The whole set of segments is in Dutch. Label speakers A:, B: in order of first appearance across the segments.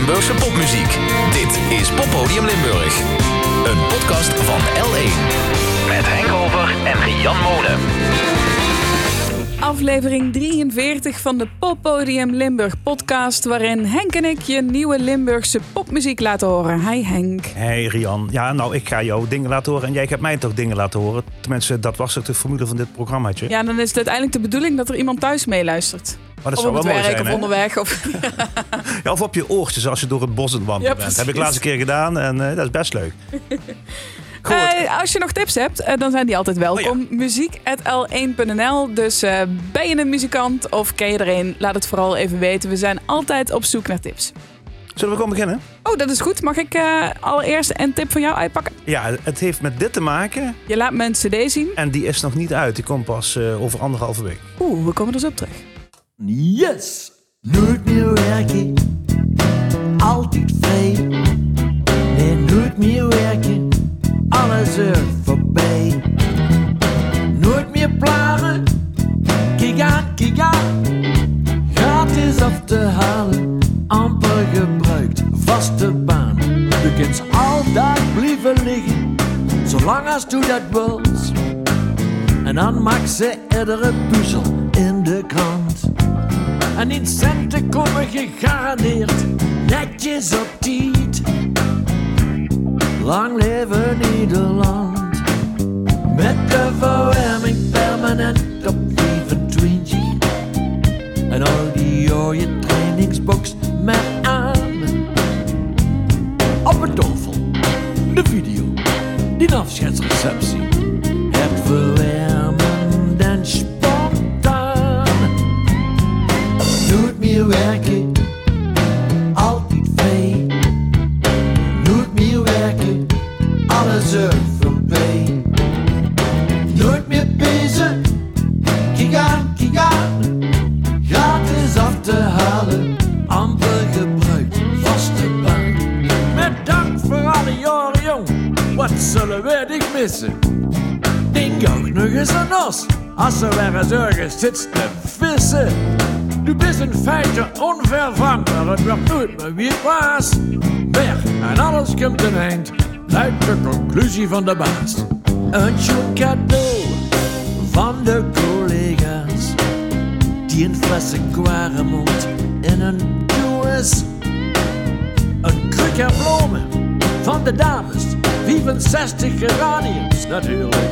A: Limburgse popmuziek. Dit is Poppodium Limburg. Een podcast van L1. Met Henk Over en Rian Molen.
B: Aflevering 43 van de Poppodium Limburg podcast, waarin Henk en ik je nieuwe Limburgse popmuziek laten horen. Hi Henk.
C: Hey Rian. Ja, nou, ik ga jou dingen laten horen en jij gaat mij toch dingen laten horen. Tenminste, dat was ook de formule van dit programmaatje.
B: Ja, dan is het uiteindelijk de bedoeling dat er iemand thuis meeluistert.
C: Maar dat zou
B: op
C: wel mooi zijn,
B: of onderweg. Of...
C: Ja, of op je oortjes als je door het bos aan het wandelen
B: Ja,
C: bent. Heb ik
B: precies.
C: laatst een keer gedaan en eh, dat is best leuk.
B: Eh, als je nog tips hebt, eh, dan zijn die altijd welkom. Muziek.l1.nl. Dus ben je een muzikant of ken je er een? Laat het vooral even weten. We zijn altijd op zoek naar tips.
C: Zullen we gewoon beginnen?
B: Oh, dat is goed. Mag ik allereerst een tip van jou uitpakken?
C: Ja, het heeft met dit te maken
B: Je laat me een cd zien.
C: en die is nog niet uit. Die komt pas over anderhalve week.
B: Oeh, we komen er zo op terug.
D: Yes! Nooit meer werken, altijd vrij. Nee, nooit meer werken, alles er voorbij. Nooit meer plagen, kijk aan. Gratis af te halen, amper gebruikt, vaste baan. Je kunt altijd blijven liggen, zolang als du dat wilt. En dan maakt ze iedere puzzel in de krant. En in centen komen gegarandeerd netjes op tijd. Lang leven Nederland. Met de verwarming permanent op 25. En al die mooie trainingsbox met aan. Op het tafel, de video, die afscheidsreceptie. Het werken, altijd vrij. Nooit meer werken, alles er voorbij. Nooit meer bezig, kijk aan, kijk aan. Gratis af te halen, amper gebruikt, vaste baan. Met dank voor alle jaren jong, wat zullen we dich missen? Denk ook nog eens aan ons, als er weer eens ergens zit te vissen. Du bent in feite onvervangbaar, het wordt nooit meer wie het was. Weg en alles komt een eind, luidt de conclusie van de baas. Een zo'n cadeau van de collega's, die een flessen kwaremond in een doos. Een kruk en bloemen van de dames, 65 geraniums natuurlijk.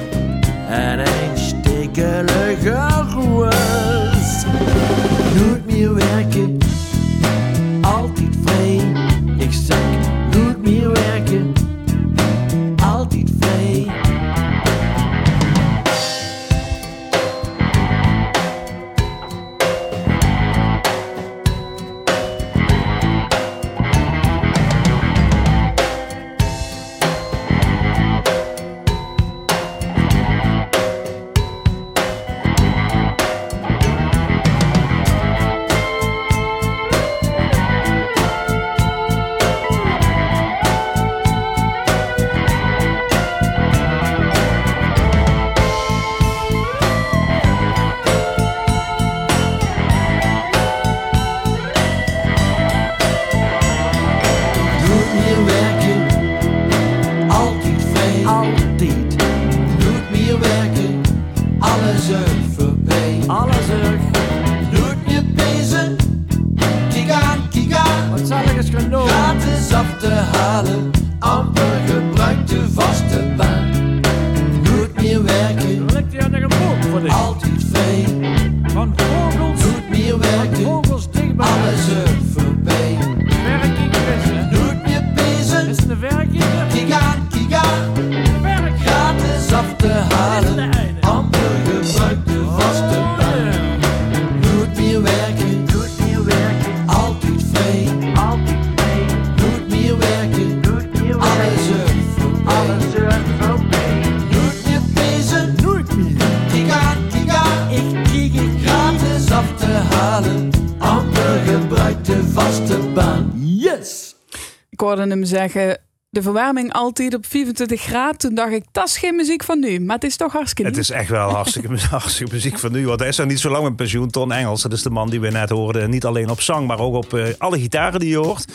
D: En een stekelige roos. Nooit meer
B: zeggen, de verwarming altijd op 24 graden. Toen dacht ik, dat is geen muziek van nu. Maar het is toch hartstikke
C: Het is echt wel hartstikke, hartstikke muziek van nu. Want hij is nog niet zo lang met pensioen. Ton Engels, dat is de man die we net hoorden. Niet alleen op zang, maar ook op eh, alle gitaren die je hoort.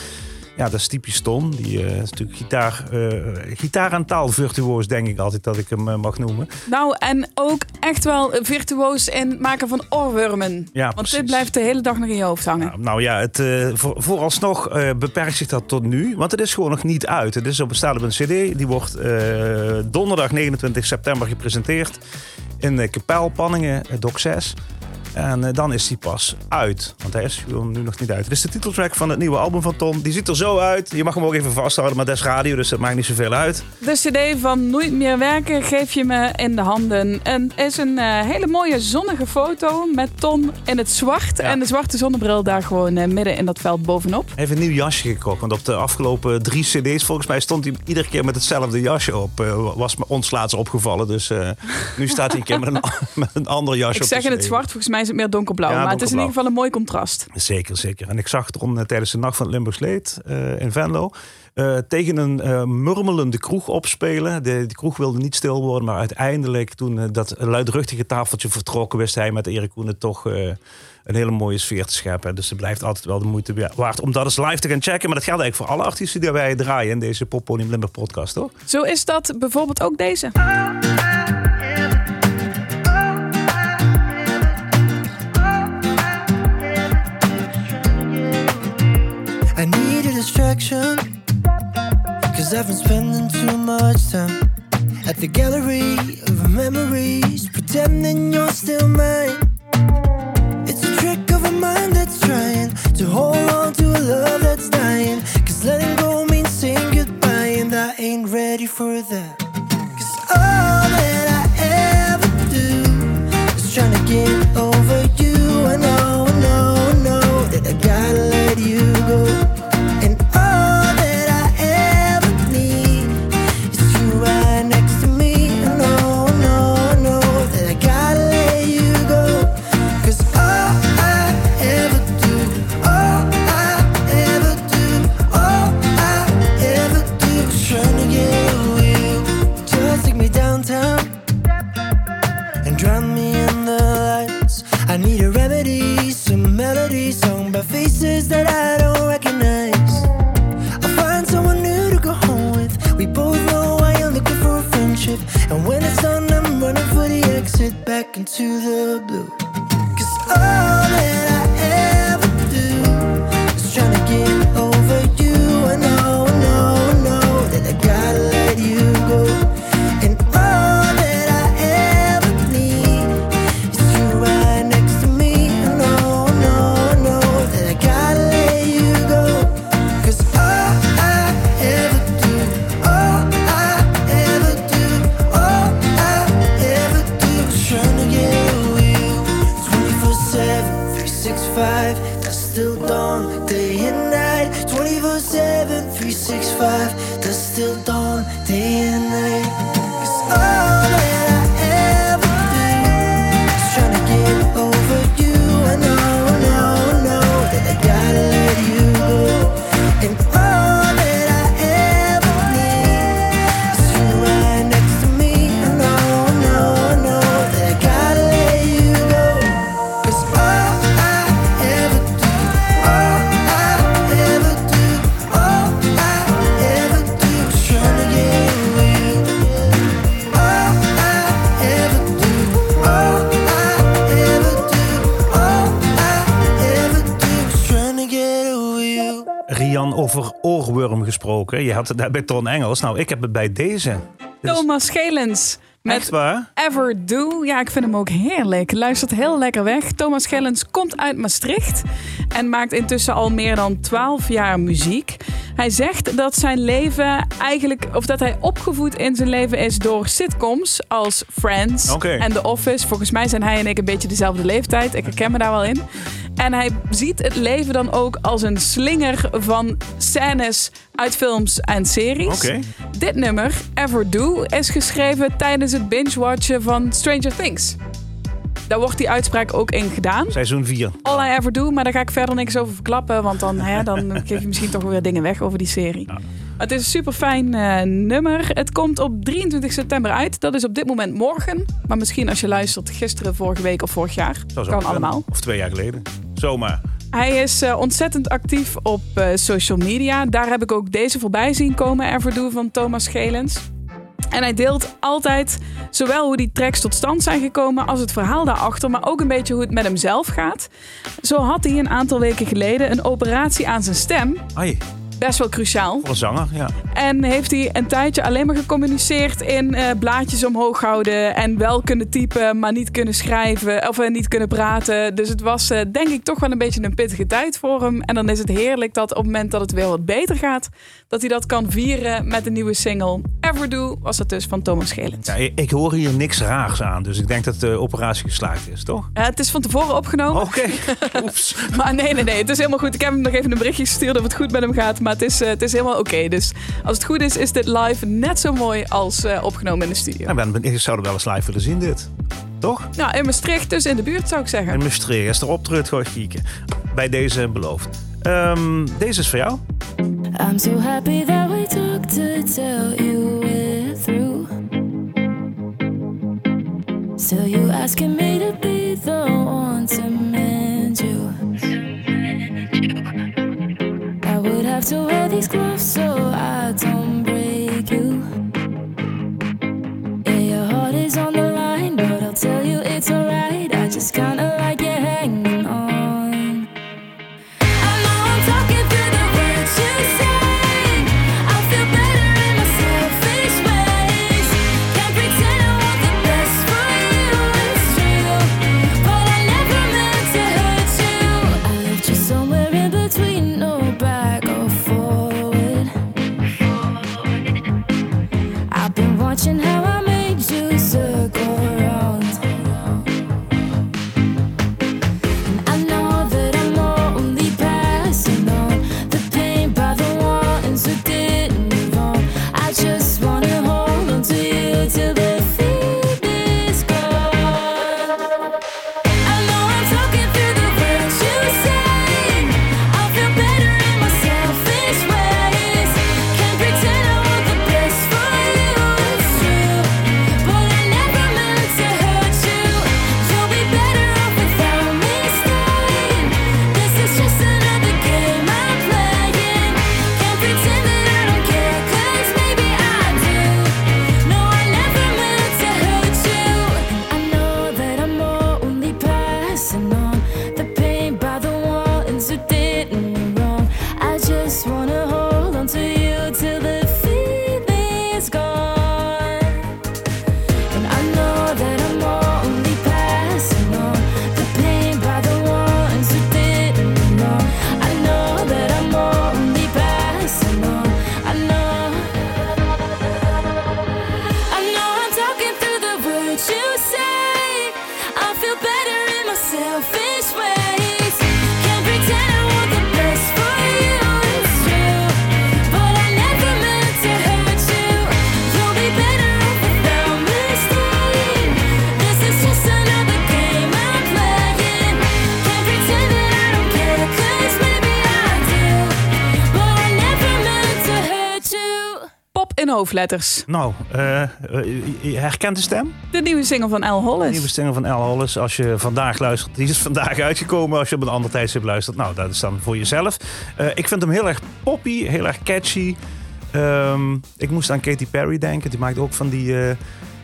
C: Ja, dat is typisch Ton. Die eh, is natuurlijk gitaar, eh gitaar- en taalvirtuoos, denk ik altijd dat ik hem eh, mag noemen.
B: Nou, en ook echt wel virtuoos in het maken van oorwormen.
C: Ja,
B: Want
C: precies.
B: dit blijft de hele dag nog in je hoofd hangen.
C: Nou, nou ja, het, voor, vooralsnog beperkt zich dat tot nu. Want het is gewoon nog niet uit. Het is op, op een cd. Die wordt donderdag 29 september gepresenteerd. In uh, Kapel, Panningen, Doc 6. En eh, dan is die pas uit. Want hij is nu nog niet uit. Dit is de titeltrack van het nieuwe album van Tom. Die ziet er zo uit. Je mag hem ook even vasthouden, maar dat is radio, dus dat maakt niet zoveel uit.
B: De cd van Nooit meer werken geef je me in de handen. En is een eh, hele mooie zonnige foto met Ton in het zwart.
C: Ja.
B: En de zwarte zonnebril daar gewoon eh, midden in dat veld bovenop.
C: Hij heeft een nieuw jasje gekocht. Want op de afgelopen drie cd's volgens mij stond hij iedere keer met hetzelfde jasje op. Was me ons laatst opgevallen. Dus nu staat hij een keer met een, met een ander jasje
B: Ik
C: op.
B: zeg
C: de
B: in het zwart, volgens mij is het meer donkerblauw.
C: Ja,
B: maar het is in ieder geval een mooi contrast.
C: Zeker, zeker. En ik zag het om, eh, tijdens de Nacht van het Limburgs Leed eh, in Venlo... eh, tegen een eh, murmelende kroeg opspelen. De, die kroeg wilde niet stil worden, maar uiteindelijk... toen dat luidruchtige tafeltje vertrokken... wist hij met Erik Koenen toch een hele mooie sfeer te scheppen. Dus het blijft altijd wel de moeite waard om dat eens live te gaan checken. Maar dat geldt eigenlijk voor alle artiesten die wij draaien... in deze Poppodium Limburg podcast, hoor.
B: Zo is dat bijvoorbeeld ook deze.
E: The gallery of memories, pretending you're still mine. It's a trick of a mind that's trying to hold faces that I don't recognize. I'll find someone new to go home with. We both know I am looking for a friendship. And when it's done, I'm running for the exit back into the blue.
C: Gesproken. Je had het net bij Ton Engels. Nou, ik heb het bij deze. Is
B: Thomas Gelens. Met
C: Echt waar?
B: Ever Do. Ja, ik vind hem ook heerlijk. Luistert heel lekker weg. Thomas Gellens komt uit Maastricht en maakt intussen al meer dan 12 jaar muziek. Hij zegt dat zijn leven eigenlijk, of dat hij opgevoed in zijn leven is door sitcoms als Friends en The Office. Volgens mij zijn hij en ik een beetje dezelfde leeftijd. Ik herken me daar wel in. En hij ziet het leven dan ook als een slinger van scènes uit films en series. Dit nummer, Ever Do, is geschreven tijdens het binge-watchen van Stranger Things. Daar wordt die uitspraak ook in gedaan.
C: Seizoen 4.
B: All I Ever Do, maar daar ga ik verder niks over verklappen. Want dan, hè, dan geef je misschien toch weer dingen weg over die serie. Het is een super fijn nummer. Het komt op 23 september uit. Dat is op dit moment morgen. Maar misschien als je luistert gisteren, vorige week of vorig jaar.
C: Dat
B: kan allemaal.
C: Of twee jaar geleden. Zomaar.
B: Hij is eh, ontzettend actief op eh, social media. Daar heb ik ook deze voorbij zien komen, Everdo van Thomas Gelens. En hij deelt altijd zowel hoe die tracks tot stand zijn gekomen als het verhaal daarachter, maar ook een beetje hoe het met hem zelf gaat. Zo had hij een aantal weken geleden een operatie aan zijn stem.
C: Ai,
B: Best wel cruciaal.
C: voor een zanger, ja.
B: En heeft hij een tijdje alleen maar gecommuniceerd in eh, blaadjes omhoog houden. En wel kunnen typen, maar niet kunnen schrijven. Of eh, niet kunnen praten. Dus het was eh, denk ik toch wel een beetje een pittige tijd voor hem. En dan is het heerlijk dat op het moment dat het weer wat beter gaat. Dat hij dat kan vieren met een nieuwe single. Everdo was dat dus van Thomas Gelens.
C: ja. Ik hoor hier niks raars aan, dus ik denk dat de operatie geslaagd is, toch?
B: Het is van tevoren opgenomen.
C: Oké.
B: Maar nee, nee, nee. Het is helemaal goed. Ik heb hem nog even een berichtje gestuurd of het goed met hem gaat. Maar het is, eh, het is helemaal oké. Dus als het goed is, is dit live net zo mooi als eh, opgenomen in de studio.
C: Ja, ben, ik zou er wel eens live willen zien, dit. Toch?
B: Nou, in Maastricht, dus in de buurt zou ik zeggen.
C: En Maastricht, als er optreedt, ga ik kijken. Bij deze beloofd. Ehm, deze is voor jou.
F: I'm so happy that we talked to tell you we're through. Still, you asking me to be the one to to wear these gloves so
B: hoofdletters.
C: Nou, eh, eh, je herkent de stem?
B: De nieuwe single van Al
C: De
B: Hollis.
C: nieuwe single van L. Hollis. Als je vandaag luistert, die is vandaag uitgekomen. Als je op een ander tijdstip luistert, nou, dat is dan voor jezelf. Eh, ik vind hem heel erg poppy, heel erg catchy. Ehm, ik moest aan Katy Perry denken. Die maakt ook van die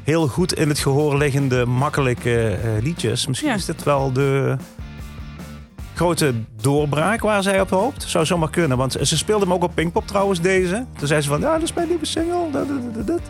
C: heel goed in het gehoor liggende, makkelijke liedjes. Misschien
B: Ja.
C: is dit wel de grote doorbraak waar zij op hoopt. Zou zomaar kunnen, want ze speelde hem ook op Pinkpop trouwens, deze. Toen zei ze van, ja, dat is mijn nieuwe single. Dat.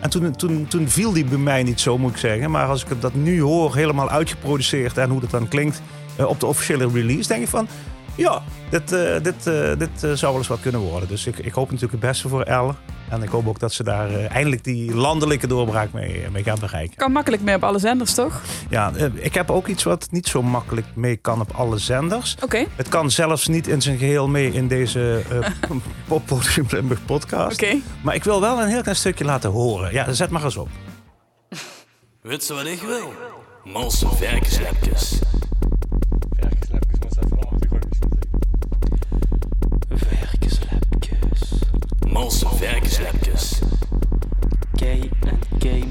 C: En toen, toen, toen viel die bij mij niet zo, moet ik zeggen. Maar als ik dat nu hoor, helemaal uitgeproduceerd en hoe dat dan klinkt eh, op de officiële release, denk ik van, ja, dit, eh, dit, eh, dit zou wel eens wat kunnen worden. Dus ik, ik hoop natuurlijk het beste voor Elle. En ik hoop ook dat ze daar eh, eindelijk die landelijke doorbraak mee, mee gaan bereiken.
B: Kan makkelijk mee op alle zenders, toch?
C: Ja, eh, ik heb ook iets wat niet zo makkelijk mee kan op alle zenders.
B: Oké.
C: Het kan zelfs niet in zijn geheel mee in deze eh Limburg podcast.
B: Oké.
C: Maar ik wil wel een heel klein stukje laten horen. Ja, zet maar eens op.
G: Weet je wat ik wil? Malse. Malse varkenslepjes.
H: Gay en gay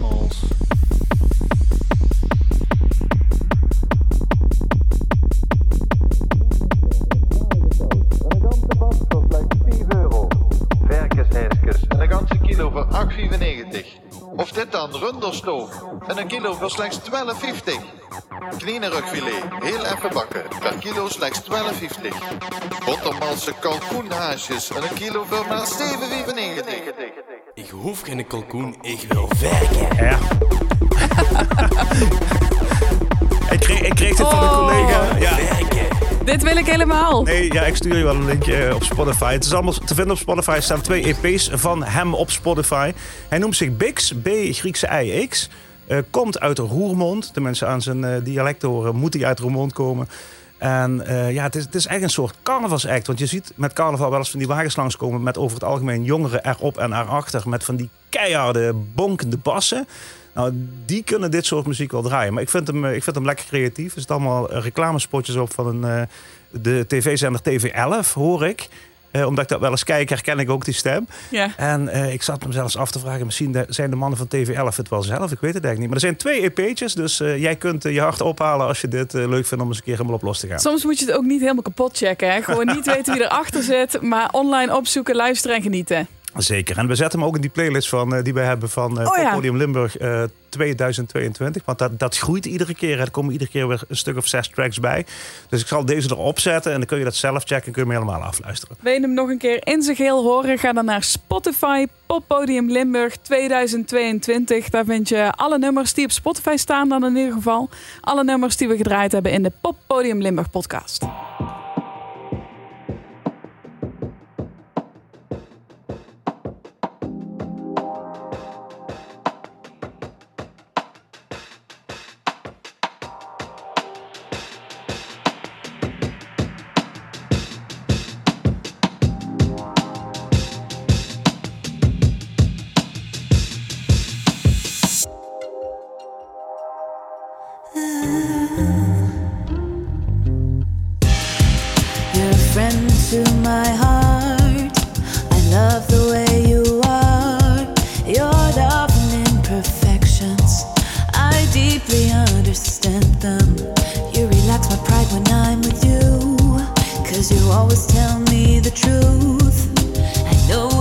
H: een
I: kilo voor 8,94. Of dit dan runderstoof en een kilo voor slechts 12,50. Knierenrugfilet, heel even bakken. Per kilo slechts 12,50. Bottermalse kalkoenhaasjes. En een kilo voor maar 7,95.
G: Ik hoef geen kalkoen, ik wil werken.
C: Ja. ik, kreeg, ik kreeg dit van een
B: Oh.
C: collega. Ja.
B: Dit wil ik helemaal.
C: Nee, ja, ik stuur je wel een linkje eh, op Spotify. Het is allemaal te vinden op Spotify. Er staan twee EP's van hem op Spotify. Hij noemt zich Bix, B Griekse I, X. Eh, komt uit Roermond. De mensen aan zijn eh, dialect horen, moet hij uit Roermond komen. En eh, ja, het is, het is echt een soort carnavalsact. Want je ziet met carnaval wel eens van die wagens langskomen... met over het algemeen jongeren erop en erachter... met van die keiharde, bonkende bassen. Nou, die kunnen dit soort muziek wel draaien. Maar ik vind hem, ik vind hem lekker creatief. Er zitten allemaal reclamespotjes op van de tv-zender TV11, hoor ik. Eh, omdat ik dat wel eens kijk, herken ik ook die stem.
B: Ja.
C: En eh, ik zat me zelfs af te vragen, misschien de- zijn de mannen van TV11 het wel zelf. Ik weet het eigenlijk niet. Maar er zijn twee EP'tjes, dus eh, jij kunt je hart ophalen als je dit leuk vindt om eens een keer helemaal op los te gaan.
B: Soms moet je het ook niet helemaal kapot checken. Hè? Gewoon niet weten wie erachter zit, maar online opzoeken, luisteren en genieten.
C: Zeker. En we zetten hem ook in die playlist van, eh, die wij hebben van eh
B: Oh ja.
C: Podium Limburg eh, 2022. Want dat, dat groeit iedere keer. Er komen iedere keer weer een stuk of zes tracks bij. Dus ik zal deze erop zetten en dan kun je dat zelf checken en kun je hem helemaal afluisteren.
B: Wil je hem nog een keer in zijn geheel horen? Ga dan naar Spotify Poppodium Limburg 2022. Daar vind je alle nummers die op Spotify staan dan in ieder geval. Alle nummers die we gedraaid hebben in de Poppodium Limburg podcast.
J: You relax my pride when I'm with you. Cause you always tell me the truth. I know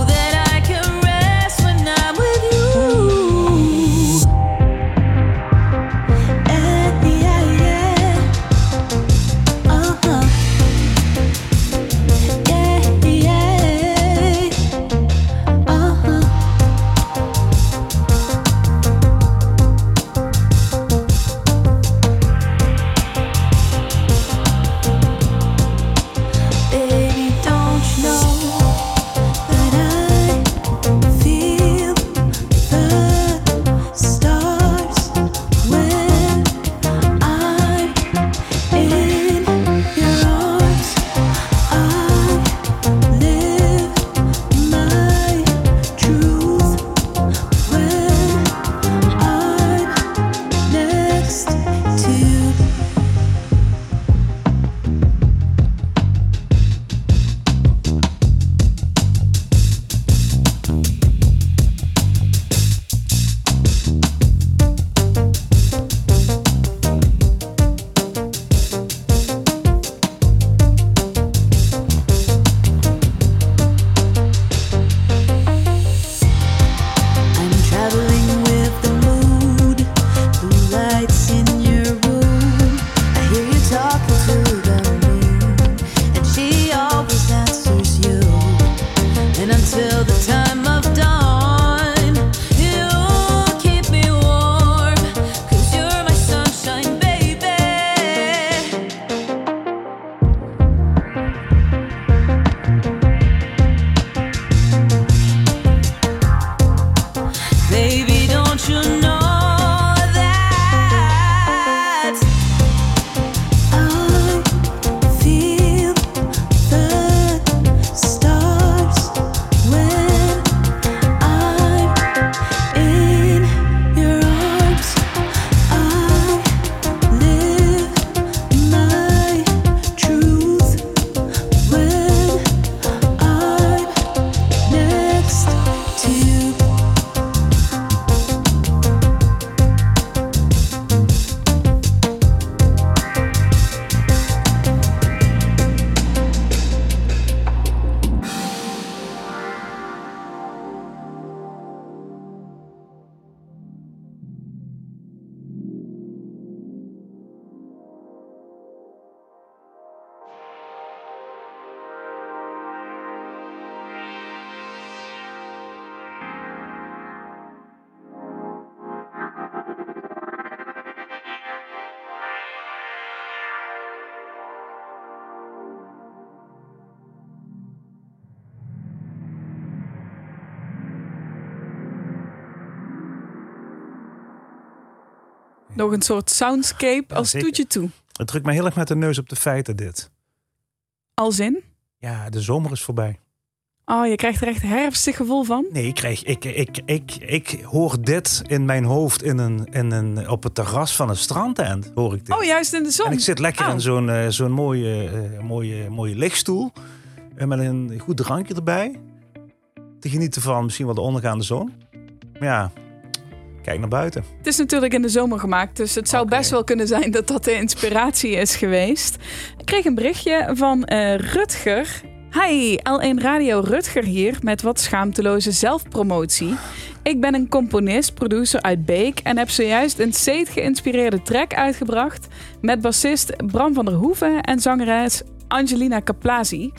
B: Nog een soort soundscape als
C: zeker.
B: toetje toe.
C: Het drukt mij heel erg met de neus op de feiten dit.
B: Als in?
C: Ja, de zomer is voorbij.
B: Oh, je krijgt er echt herfstig gevoel van.
C: Nee, ik, krijg, ik, ik, ik, ik hoor dit in mijn hoofd in een, in een, op het terras van een strandtent. Hoor ik dit.
B: Oh, juist in de zon.
C: En ik zit lekker
B: Oh.
C: in zo'n eh, zo'n mooie, eh, mooie, mooie lichtstoel. En met een goed drankje erbij. Te genieten van misschien wel de ondergaande zon. Maar ja, kijk naar buiten.
B: Het is natuurlijk in de zomer gemaakt, dus het zou best wel kunnen zijn dat dat de inspiratie is geweest. Ik kreeg een berichtje van eh, Rutger. Hi, L1 Radio Rutger hier met wat schaamteloze zelfpromotie. Ik ben een componist, producer uit Beek en heb zojuist een Seed geïnspireerde track uitgebracht met bassist Bram van der Hoeven en zangeres Angelina Caplasi.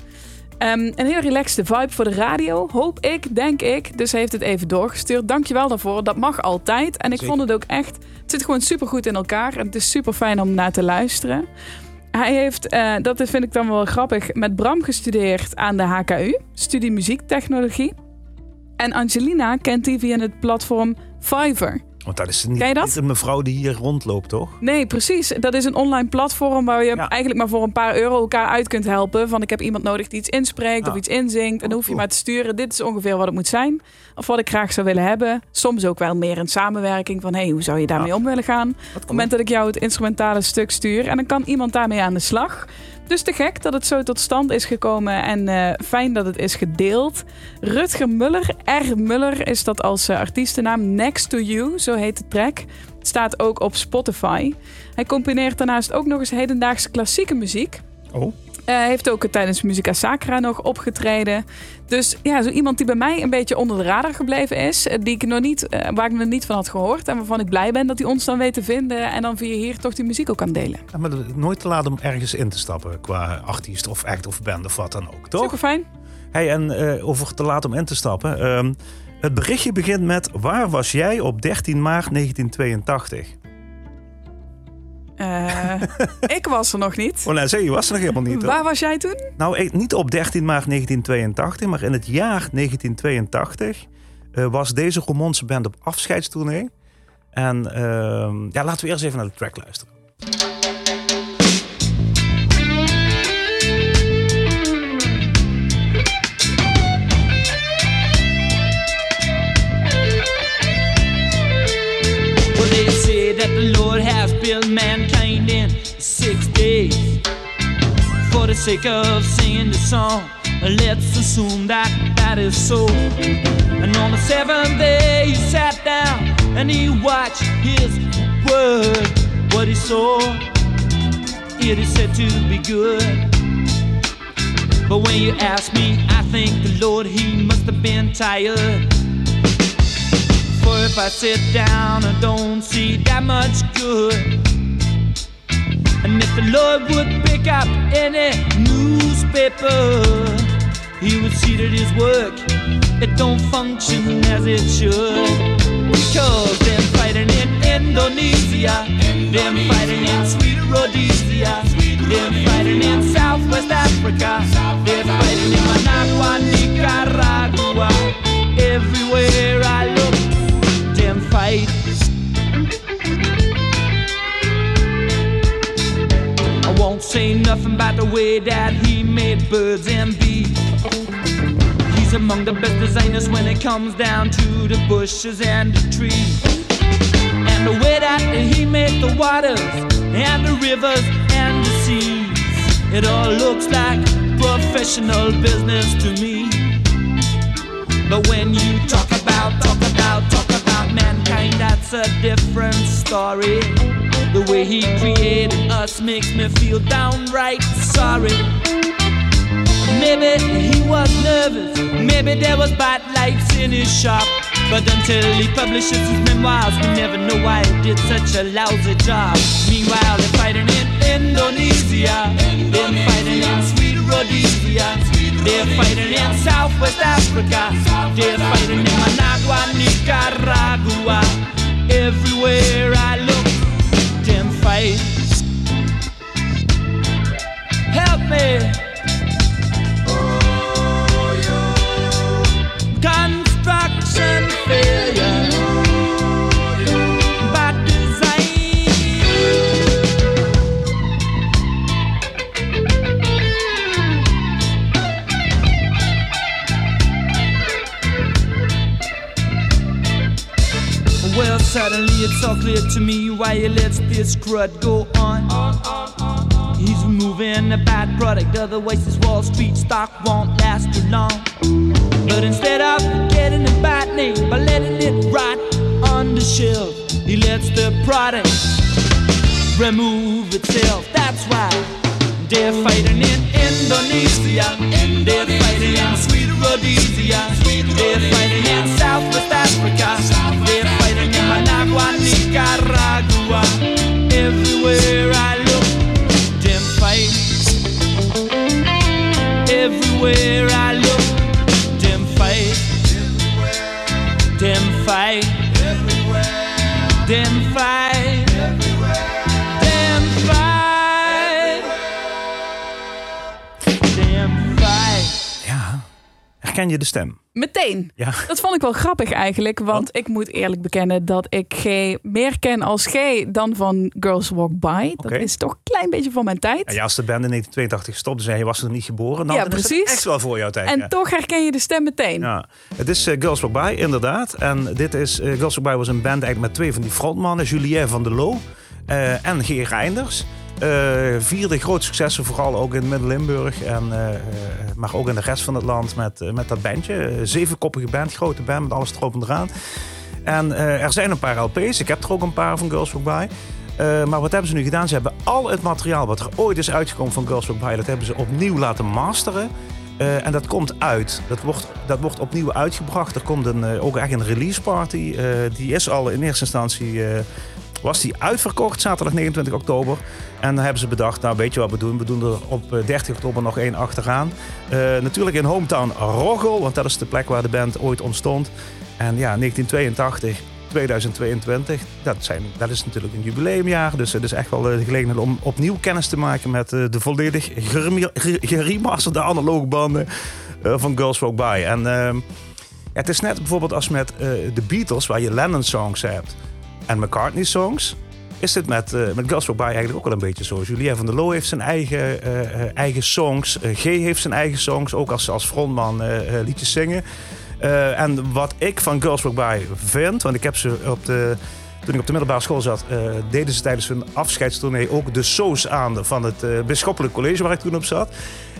B: Ehm, een heel relaxte vibe voor de radio, hoop ik, denk ik. Dus hij heeft het even doorgestuurd. Dankjewel daarvoor. Dat mag altijd. En ik
C: Zeker.
B: vond het ook echt... Het zit gewoon super goed in elkaar. En het is super fijn om naar te luisteren. Hij heeft, eh, dat vind ik dan wel grappig, met Bram gestudeerd aan de HKU. Studie muziektechnologie. En Angelina kent hij via het platform Fiverr.
C: Want dat is niet,
B: Ken je dat?
C: niet een mevrouw die hier rondloopt, toch?
B: Nee, precies. Dat is een online platform waar je
C: Ja.
B: eigenlijk maar voor een paar euro elkaar uit kunt helpen. Van ik heb iemand nodig die iets inspreekt of iets inzingt. En dan hoef je
C: cool.
B: maar te sturen. Dit is ongeveer wat het moet zijn. Of wat ik graag zou willen hebben. Soms ook wel meer een samenwerking van hey, hoe zou je daarmee
C: Ja.
B: om willen gaan? Op het moment dat ik jou het instrumentale stuk stuur. En dan kan iemand daarmee aan de slag. Dus te gek dat het zo tot stand is gekomen. En eh, fijn dat het is gedeeld. Rutger Muller, R. Muller is dat als eh, artiestennaam. Next to You, zo heet de track. Het staat ook op Spotify. Hij combineert daarnaast ook nog eens hedendaagse klassieke muziek.
C: Oh,
B: Eh, heeft ook tijdens Musica Sacra nog opgetreden. Dus ja, zo iemand die bij mij een beetje onder de radar gebleven is. eh, Die ik nog niet, eh, waar ik nog niet van had gehoord. En waarvan ik blij ben dat hij ons dan weet te vinden. En dan via hier toch die muziek ook kan delen.
C: ja, maar nooit te laat om ergens in te stappen qua artiest of act of band of wat dan ook, toch?
B: Super fijn.
C: Hey, en eh, over te laat om in te stappen. ehm, het berichtje begint met: Waar was jij op 13 maart 1982?
B: Eh, ik was er nog niet.
C: Oh, nee, zie je, was er nog helemaal niet. hoor.
B: Waar was jij toen?
C: Nou, niet op 13 maart 1982, maar in het jaar 1982 eh, was deze Romonse band op afscheidstournee. En ehm, ja, laten we eerst even naar de track luisteren.
K: Well, they say that the Lord has built mankind in six days. For the sake of singing the song, let's assume that that is so. And on the seventh day, he sat down and he watched his word. What he saw, it is said to be good. But when you ask me, I think the Lord, he must have been tired. For if I sit down, I don't see that much good. And if the Lord would pick up any newspaper, he would see that his work it don't function as it should. Because they're fighting in Indonesia, they're fighting in sweet Rhodesia, they're fighting in Southwest Africa, they're fighting in Managua, Nicaragua. Everywhere I look, them fight. Won't say nothing about the way that he made birds and bees. He's among the best designers when it comes down to the bushes and the trees. And the way that he made the waters and the rivers and the seas. It all looks like professional business to me. But when you talk about, talk about, talk about mankind, that's a different story. The way he created us makes me feel downright sorry. Maybe he was nervous, maybe there was bad lights in his shop. But until he publishes his memoirs, we never know why he did such a lousy job. Meanwhile, they're fighting in Indonesia, they're fighting in sweet Rhodesia, they're fighting in Southwest Africa, they're fighting in Managua, Nicaragua. Everywhere I look, them fight help me. Construction failure. Well, suddenly it's all clear to me why you let this crud go on. on, on removing the bad product, otherwise this Wall Street stock won't last too long. But instead of getting a bad name by letting it rot on the shelf, he lets the product remove itself. That's why they're fighting in Indonesia, they're fighting in Sweet Rhodesia, they're fighting in Southwest Africa, they're fighting in Managua, Nicaragua. Everywhere I look, Everywhere I look, them fight. Them fight. Them
C: Herken je de stem?
B: Meteen.
C: Ja.
B: Dat vond ik wel grappig eigenlijk. Want ik moet eerlijk bekennen dat ik G meer ken als G dan van Girls Walk By. Dat is toch een klein beetje van mijn tijd.
C: Ja, als de band in 1982 stopte, zei je was er niet geboren. Dan
B: Ja,
C: dan is het
B: precies.
C: echt wel voor jouw tijd.
B: En
C: ja.
B: toch herken je de stem meteen.
C: Ja, het is eh, Girls Walk By, inderdaad. En dit is, eh, Girls Walk By was een band eigenlijk met twee van die frontmannen. Julien van der Loo eh, en Geer Reinders. Eh vierde grote successen, vooral ook in Midden-Limburg. En, eh, eh, maar ook in de rest van het land met, met dat bandje. Zevenkoppige band, grote band met alles erop en eraan. En er zijn een paar LP's. Ik heb er ook een paar van Girls Walk By. Maar wat hebben ze nu gedaan? Ze hebben al het materiaal wat er ooit is uitgekomen van Girls By... dat hebben ze opnieuw laten masteren. En dat komt uit. Dat wordt, dat wordt opnieuw uitgebracht. Er komt een, ook echt een release party. Die is al in eerste instantie... eh, was die uitverkocht, zaterdag 29 oktober. En dan hebben ze bedacht, nou weet je wat we doen? We doen er op eh, 30 oktober nog één achteraan. Eh, natuurlijk in hometown Roggel, want dat is de plek waar de band ooit ontstond. En ja, 1982, 2022, dat, zijn, dat is natuurlijk een jubileumjaar. Dus het is echt wel eh, de gelegenheid om opnieuw kennis te maken met eh, de volledig geremasterde analoge banden eh, van Girls Walk By. En ehm, het is net bijvoorbeeld als met eh, de Beatles, waar je Lennon-songs hebt en McCartney-songs. Is dit met, eh met By eigenlijk ook wel een beetje zo. Julien van der Loo heeft zijn eigen, eh, eh, eigen songs. G heeft zijn eigen songs, ook als, als frontman liedjes zingen. En wat ik van Girls Walk By vind, want ik heb ze op de... Toen ik op de middelbare school zat, deden ze tijdens hun afscheidstournee ook de soos aan van het Bisschoppelijk College waar ik toen op zat.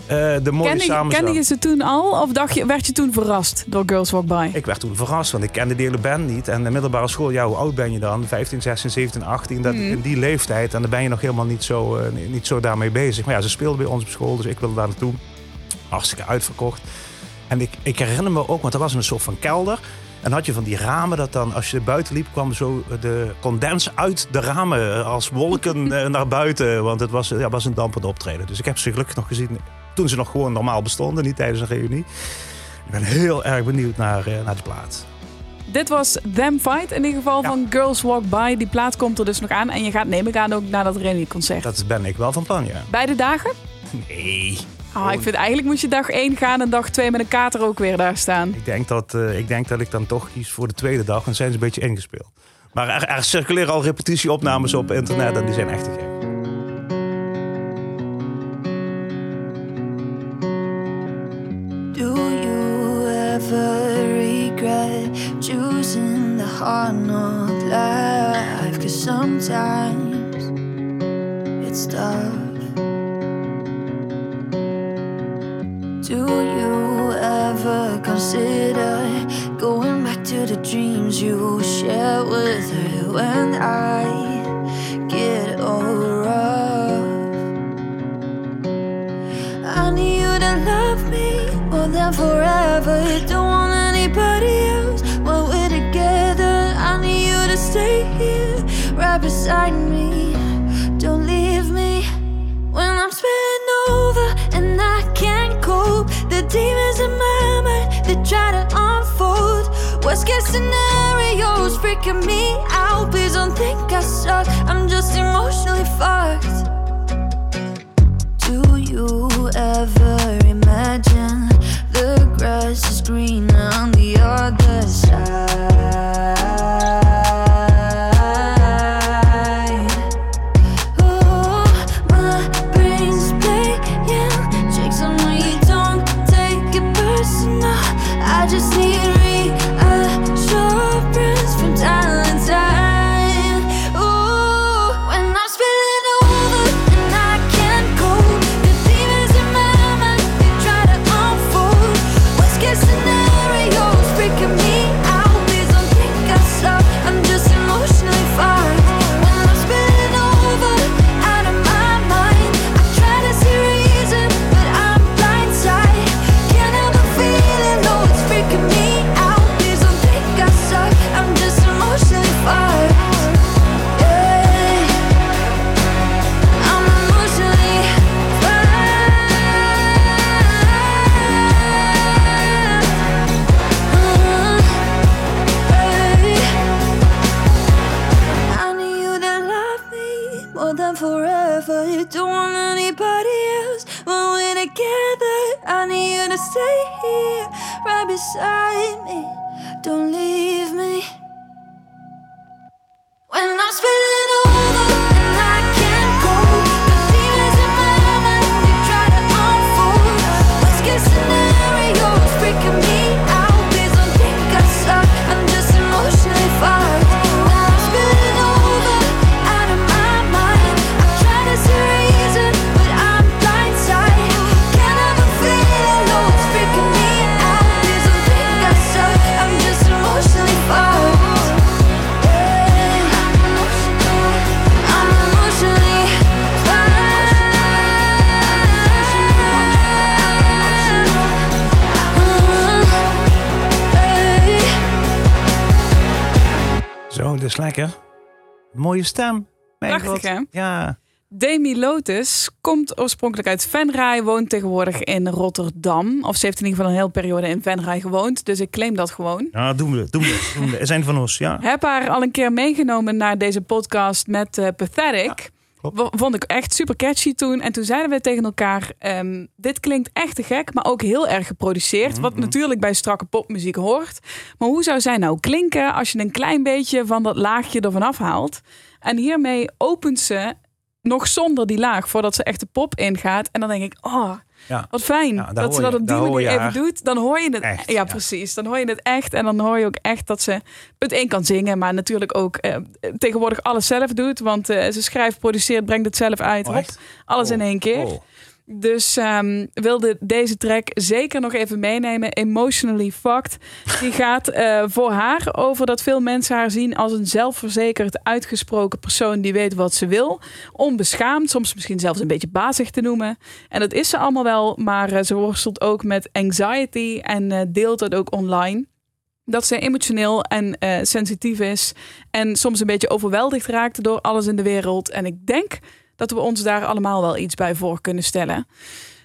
C: Eh, de mooie
B: Kende,
C: samenzang.
B: kende je ze toen al of dacht je, werd je toen verrast door Girls Walk By?
C: Ik werd toen verrast, want ik kende de hele band niet. En de middelbare school, ja, hoe oud ben je dan? 15, 16, 17, 18, dat,
B: Hmm.
C: in die leeftijd. En dan ben je nog helemaal niet zo, eh, niet- zo daarmee bezig. Maar ja, ze speelden bij ons op school, dus ik wilde daar naartoe. Hartstikke uitverkocht. En ik, ik herinner me ook, want er was een soort van kelder. En had je van die ramen dat dan, als je buiten liep, kwam zo de condens uit de ramen eh, als wolken naar buiten. Want het was, ja, was een dampend optreden. Dus ik heb ze gelukkig nog gezien toen ze nog gewoon normaal bestonden, niet tijdens een reunie. Ik ben heel erg benieuwd naar, eh, naar de plaat.
B: Dit was Them Fight in ieder geval van Girls Walk By. Die plaat komt er dus nog aan. En je gaat, neem ik aan, ook naar dat reunieconcert.
C: Dat ben ik wel van plan, ja.
B: Beide dagen?
C: Nee.
B: Ah, ik vind eigenlijk moet je dag 1 gaan en dag 2 met een kater ook weer daar staan.
C: Ik denk, dat, eh, ik denk dat ik dan toch kies voor de tweede dag. En zijn ze een beetje ingespeeld. Maar er, er circuleren al repetitieopnames op internet en die zijn echt te gek.
F: Sometimes it's tough. Do you ever consider going back to the dreams you shared with her when I get all rough? I need you to love me more than forever. Don't beside me. Don't leave me when I'm spinning over and I can't cope. The demons in my mind they try to unfold. Worst case scenarios freaking me out. Please don't think I suck. I'm just emotionally fucked. Do you ever imagine the grass is green on the
C: lekker. Mooie stem. Mijn
B: Prachtig,
C: god.
B: hè?
C: Ja.
B: Demi Lotus komt oorspronkelijk uit Venray, woont tegenwoordig in Rotterdam. Of ze heeft in ieder geval een hele periode in Venray gewoond, dus ik claim dat gewoon.
C: Ja, doen we. Doen we. Doen we. Zijn van ons, ja.
B: Heb haar al een keer meegenomen naar deze podcast met eh, Pathetic.
C: Klopt.
B: Vond ik echt super catchy toen. En toen zeiden we tegen elkaar: ehm, Dit klinkt echt te gek, maar ook heel erg geproduceerd. Wat natuurlijk bij strakke popmuziek hoort. Maar hoe zou zij nou klinken als je een klein beetje van dat laagje ervan afhaalt? En hiermee opent ze nog zonder die laag voordat ze echt de pop ingaat. En dan denk ik: Oh,
C: Ja.
B: wat fijn
C: Ja,
B: dat ze dat op die manier even
C: haar
B: doet. Dan hoor je het
C: echt,
B: Ja, precies. Dan hoor je het echt. En dan hoor je ook echt dat ze het één kan zingen, maar natuurlijk ook eh, tegenwoordig alles zelf doet. Want eh, ze schrijft, produceert, brengt het zelf uit.
C: Oh,
B: Hop, alles in
C: Oh,
B: één keer.
C: oh.
B: Dus ehm, wilde deze track zeker nog even meenemen. Emotionally Fucked. Die gaat eh, voor haar over dat veel mensen haar zien als een zelfverzekerd, uitgesproken persoon die weet wat ze wil. Onbeschaamd, soms misschien zelfs een beetje bazig te noemen. En dat is ze allemaal wel, maar eh, ze worstelt ook met anxiety en eh, deelt het ook online. Dat ze emotioneel en sensitief is. En soms een beetje overweldigd raakt door alles in de wereld. En ik denk dat we ons daar allemaal wel iets bij voor kunnen stellen.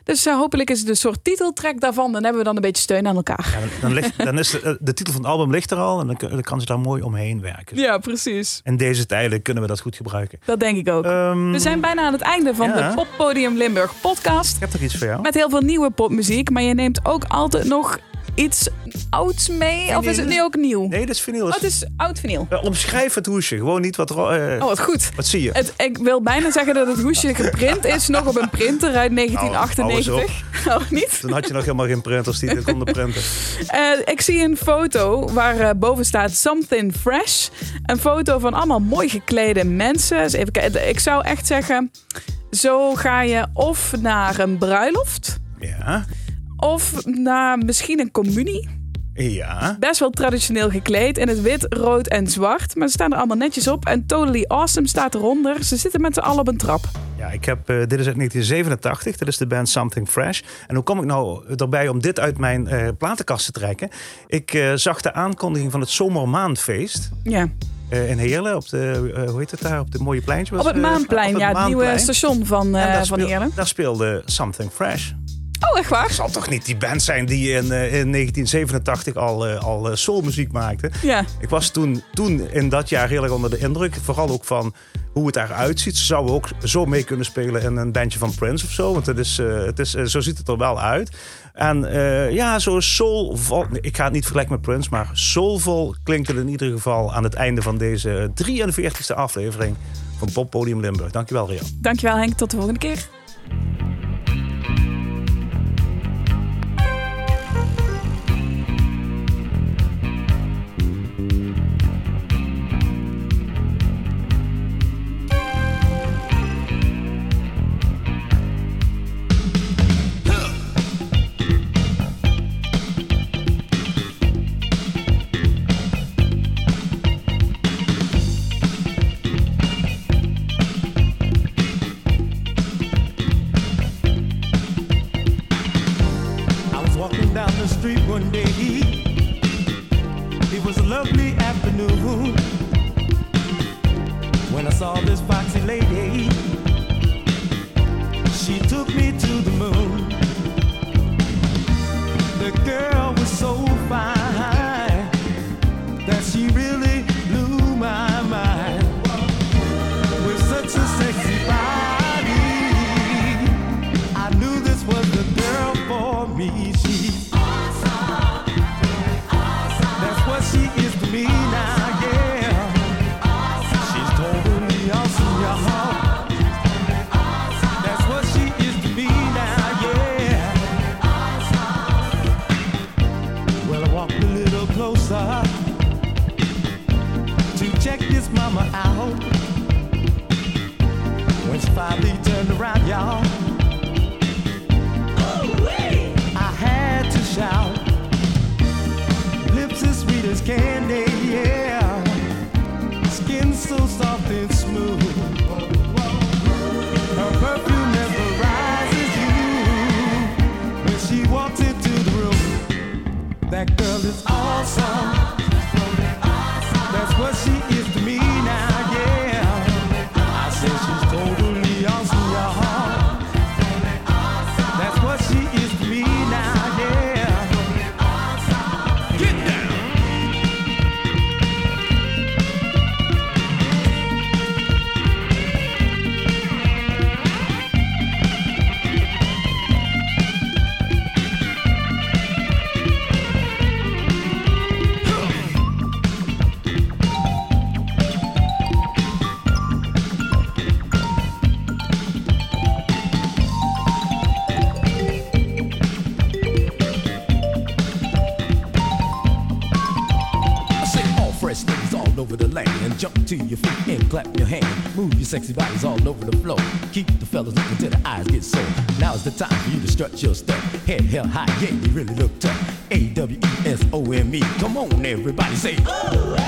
B: Dus eh, hopelijk is het een soort titeltrack daarvan. Dan hebben we dan een beetje steun aan elkaar.
C: Ja, dan, ligt, dan is de, de titel van het album ligt er al en dan kan ze daar mooi omheen werken.
B: Ja, precies.
C: In deze tijden kunnen we dat goed gebruiken.
B: Dat denk ik ook.
C: Ehm,
B: We zijn bijna aan het einde van
C: ja.
B: de Poppodium Limburg podcast.
C: Ik heb toch iets voor jou?
B: Met heel veel nieuwe popmuziek. Maar je neemt ook altijd nog iets ouds mee. Of is het nu ook nieuw?
C: Nee, dat is vinyl.
B: Oh, het is oud vinyl.
C: Omschrijf het hoesje. Gewoon niet wat... eh,
B: Oh, wat goed.
C: Wat zie je?
B: Het, ik wil bijna zeggen dat het hoesje geprint is nog op een printer uit
C: Nou,
B: 1998. Oh, niet?
C: Toen had je nog helemaal geen printers die dit konden printen.
B: Eh, ik zie een foto waar eh, boven staat Something Fresh. Een foto van allemaal mooi geklede mensen. Dus even kijken. Ik zou echt zeggen, zo ga je of naar een bruiloft...
C: Ja.
B: Of naar misschien een communie.
C: Ja.
B: Best wel traditioneel gekleed in het wit, rood en zwart. Maar ze staan er allemaal netjes op. En Totally Awesome staat eronder. Ze zitten met z'n allen op een trap.
C: Ja, ik heb, eh, dit is uit 1987. Dat is de band Something Fresh. En hoe kom ik nou erbij om dit uit mijn eh, platenkast te trekken? Ik eh, zag de aankondiging van het Zomermaanfeest.
B: Ja.
C: in Heerlen, op de, hoe heet het daar, op het mooie pleintje?
B: Op het Maanplein,
C: op
B: ja, het nieuwe station van, van
C: speel-
B: Heerlen.
C: Daar speelde Something Fresh.
B: Oh, echt waar?
C: Het zal toch niet die band zijn die in, eh, in 1987 al, eh, al eh, soulmuziek maakte?
B: Ja.
C: Ik was toen, toen in dat jaar heel erg onder de indruk. Vooral ook van hoe het eruit ziet. Ze zouden ook zo mee kunnen spelen in een bandje van Prince of zo. Want het is, eh, het is, eh, zo ziet het er wel uit. En eh, ja, zo soulvol. Ik ga het niet vergelijken met Prince, maar soulvol klinkt het in ieder geval aan het einde van deze 43e aflevering van Pop Podium Limburg. Dankjewel, Ria.
B: Dankjewel Henk, tot de volgende keer.
L: skin so soft and smooth. Her perfume mesmerizes you. When she walks into the room, that girl is awesome.
M: sexy bodies all over the floor. Keep the fellas looking till the eyes get sore. Now's the time for you to strut your stuff. Head held high, yeah, you really look tough. A W E S O M E. Come on, everybody, say.
A: Ooh.